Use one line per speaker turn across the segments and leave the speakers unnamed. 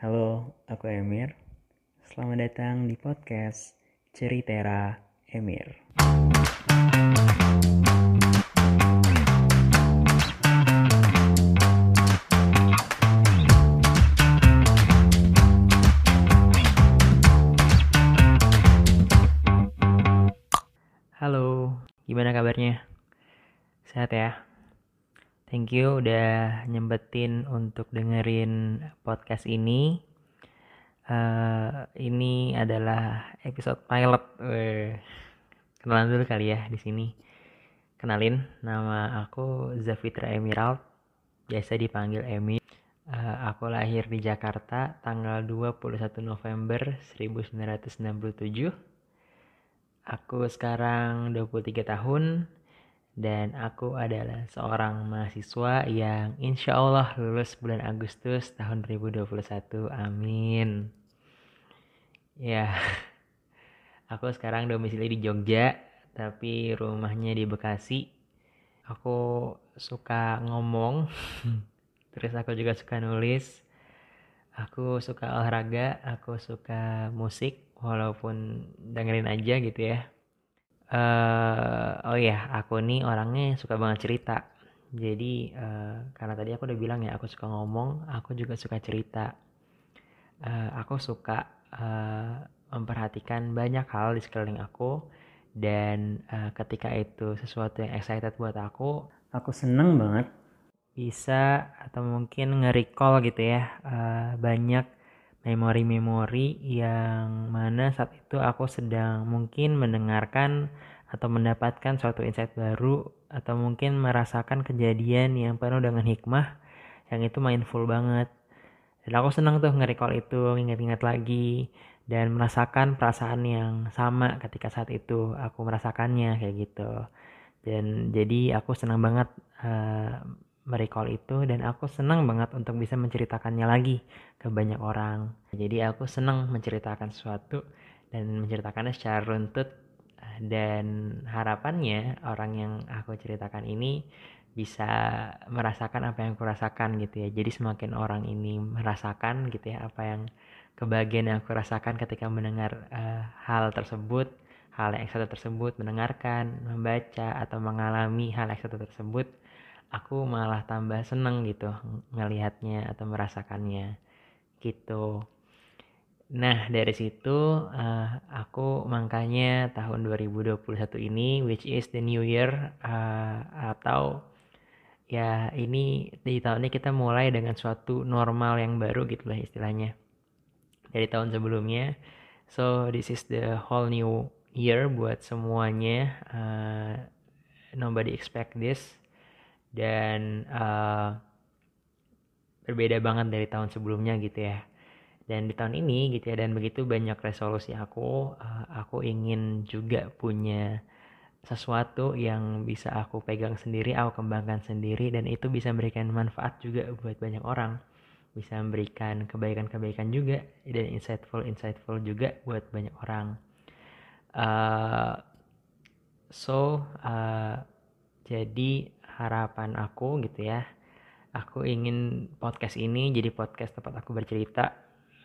Halo, aku Emir. Selamat datang di podcast Ceritera Emir. Halo, gimana kabarnya? Sehat ya? Thank you udah nyempetin untuk dengerin podcast ini. Uh, ini adalah episode pilot. Uh, kenalan dulu kali ya di sini. Kenalin, nama aku Zafitra Emerald, biasa dipanggil Emi. Uh, aku lahir di Jakarta tanggal 21 November 1997 Aku sekarang 23 tahun dan aku adalah seorang mahasiswa yang insya Allah lulus bulan Agustus tahun 2021. Amin. Ya, aku sekarang domisili di Jogja, tapi rumahnya di Bekasi. Aku suka ngomong, terus aku juga suka nulis. Aku suka olahraga, aku suka musik, walaupun dengerin aja gitu ya uh, oh ya aku nih orangnya suka banget cerita. Jadi uh, karena tadi aku udah bilang ya aku suka ngomong aku juga suka cerita. Uh, aku suka uh, memperhatikan banyak hal di sekeliling aku. Dan uh, ketika itu sesuatu yang excited buat aku aku seneng banget. bisa atau mungkin nge-recall gitu ya uh, banyak memori-memori yang mana saat itu aku sedang mungkin mendengarkan atau mendapatkan suatu insight baru atau mungkin merasakan kejadian yang penuh dengan hikmah yang itu mindful banget. Dan aku senang tuh nge-recall itu ingat-ingat lagi dan merasakan perasaan yang sama ketika saat itu aku merasakannya kayak gitu. Dan jadi aku senang banget uh, merecall itu dan aku senang banget untuk bisa menceritakannya lagi ke banyak orang. Jadi aku senang menceritakan sesuatu dan menceritakannya secara runtut dan harapannya orang yang aku ceritakan ini bisa merasakan apa yang aku rasakan gitu ya. Jadi semakin orang ini merasakan gitu ya apa yang kebahagiaan yang aku rasakan ketika mendengar uh, hal tersebut, hal yang ekstrim tersebut, mendengarkan, membaca atau mengalami hal ekstrim tersebut, aku malah tambah seneng gitu ngelihatnya atau merasakannya gitu. Nah dari situ uh, aku makanya tahun 2021 ini which is the new year uh, atau ya ini di tahun ini kita mulai dengan suatu normal yang baru gitu lah istilahnya dari tahun sebelumnya. So this is the whole new year buat semuanya. Uh, nobody expect this dan uh, berbeda banget dari tahun sebelumnya gitu ya. Dan di tahun ini gitu ya dan begitu banyak resolusi aku uh, aku ingin juga punya sesuatu yang bisa aku pegang sendiri aku kembangkan sendiri dan itu bisa memberikan manfaat juga buat banyak orang. Bisa memberikan kebaikan-kebaikan juga dan insightful insightful juga buat banyak orang. Uh, so uh, jadi harapan aku gitu ya. Aku ingin podcast ini jadi podcast tempat aku bercerita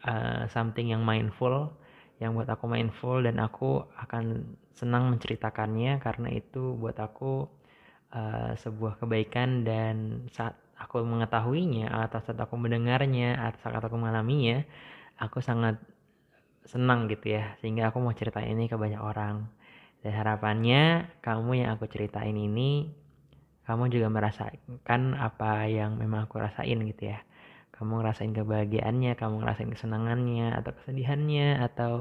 uh, something yang mindful yang buat aku mindful dan aku akan senang menceritakannya karena itu buat aku uh, sebuah kebaikan. Dan saat aku mengetahuinya atau saat aku mendengarnya atau saat aku mengalaminya aku sangat senang gitu ya. Sehingga aku mau ceritain ini ke banyak orang. Dan harapannya kamu yang aku ceritain ini kamu juga merasakan apa yang memang aku rasain gitu ya. Kamu ngerasain kebahagiaannya kamu ngerasain kesenangannya atau kesedihannya atau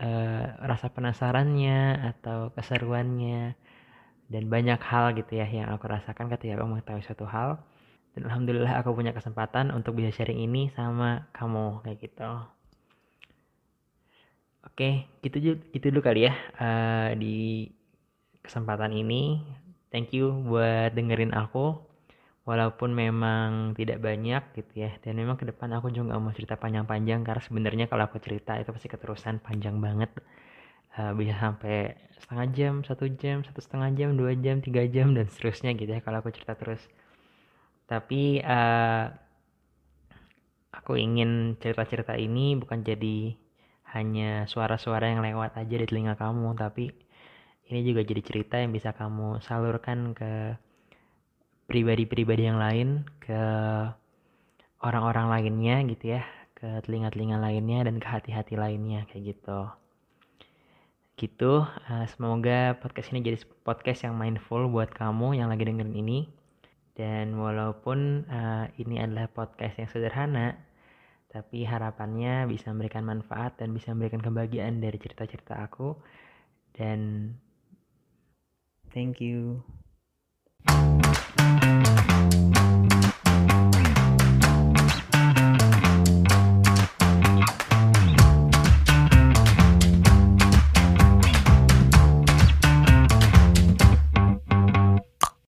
uh, rasa penasarannya atau keseruannya. Dan banyak hal gitu ya yang aku rasakan ketika aku mengetahui suatu hal. Dan alhamdulillah aku punya kesempatan untuk bisa sharing ini sama kamu kayak gitu. Oke gitu gitu dulu kali ya uh, di kesempatan ini thank you buat dengerin aku. Walaupun memang tidak banyak gitu ya. Dan memang ke depan aku juga mau cerita panjang-panjang. Karena sebenarnya kalau aku cerita itu pasti keterusan panjang banget. Uh, bisa sampai setengah jam satu jam satu setengah jam dua jam tiga jam dan seterusnya gitu ya kalau aku cerita terus. Tapi uh, aku ingin cerita-cerita ini bukan jadi hanya suara-suara yang lewat aja di telinga kamu, tapi ini juga jadi cerita yang bisa kamu salurkan ke pribadi-pribadi yang lain, ke orang-orang lainnya gitu ya, ke telinga-telinga lainnya dan ke hati-hati lainnya kayak gitu. Gitu, uh, semoga podcast ini jadi podcast yang mindful buat kamu yang lagi dengerin ini. Dan walaupun uh, ini adalah podcast yang sederhana, tapi harapannya bisa memberikan manfaat dan bisa memberikan kebahagiaan dari cerita-cerita aku dan thank you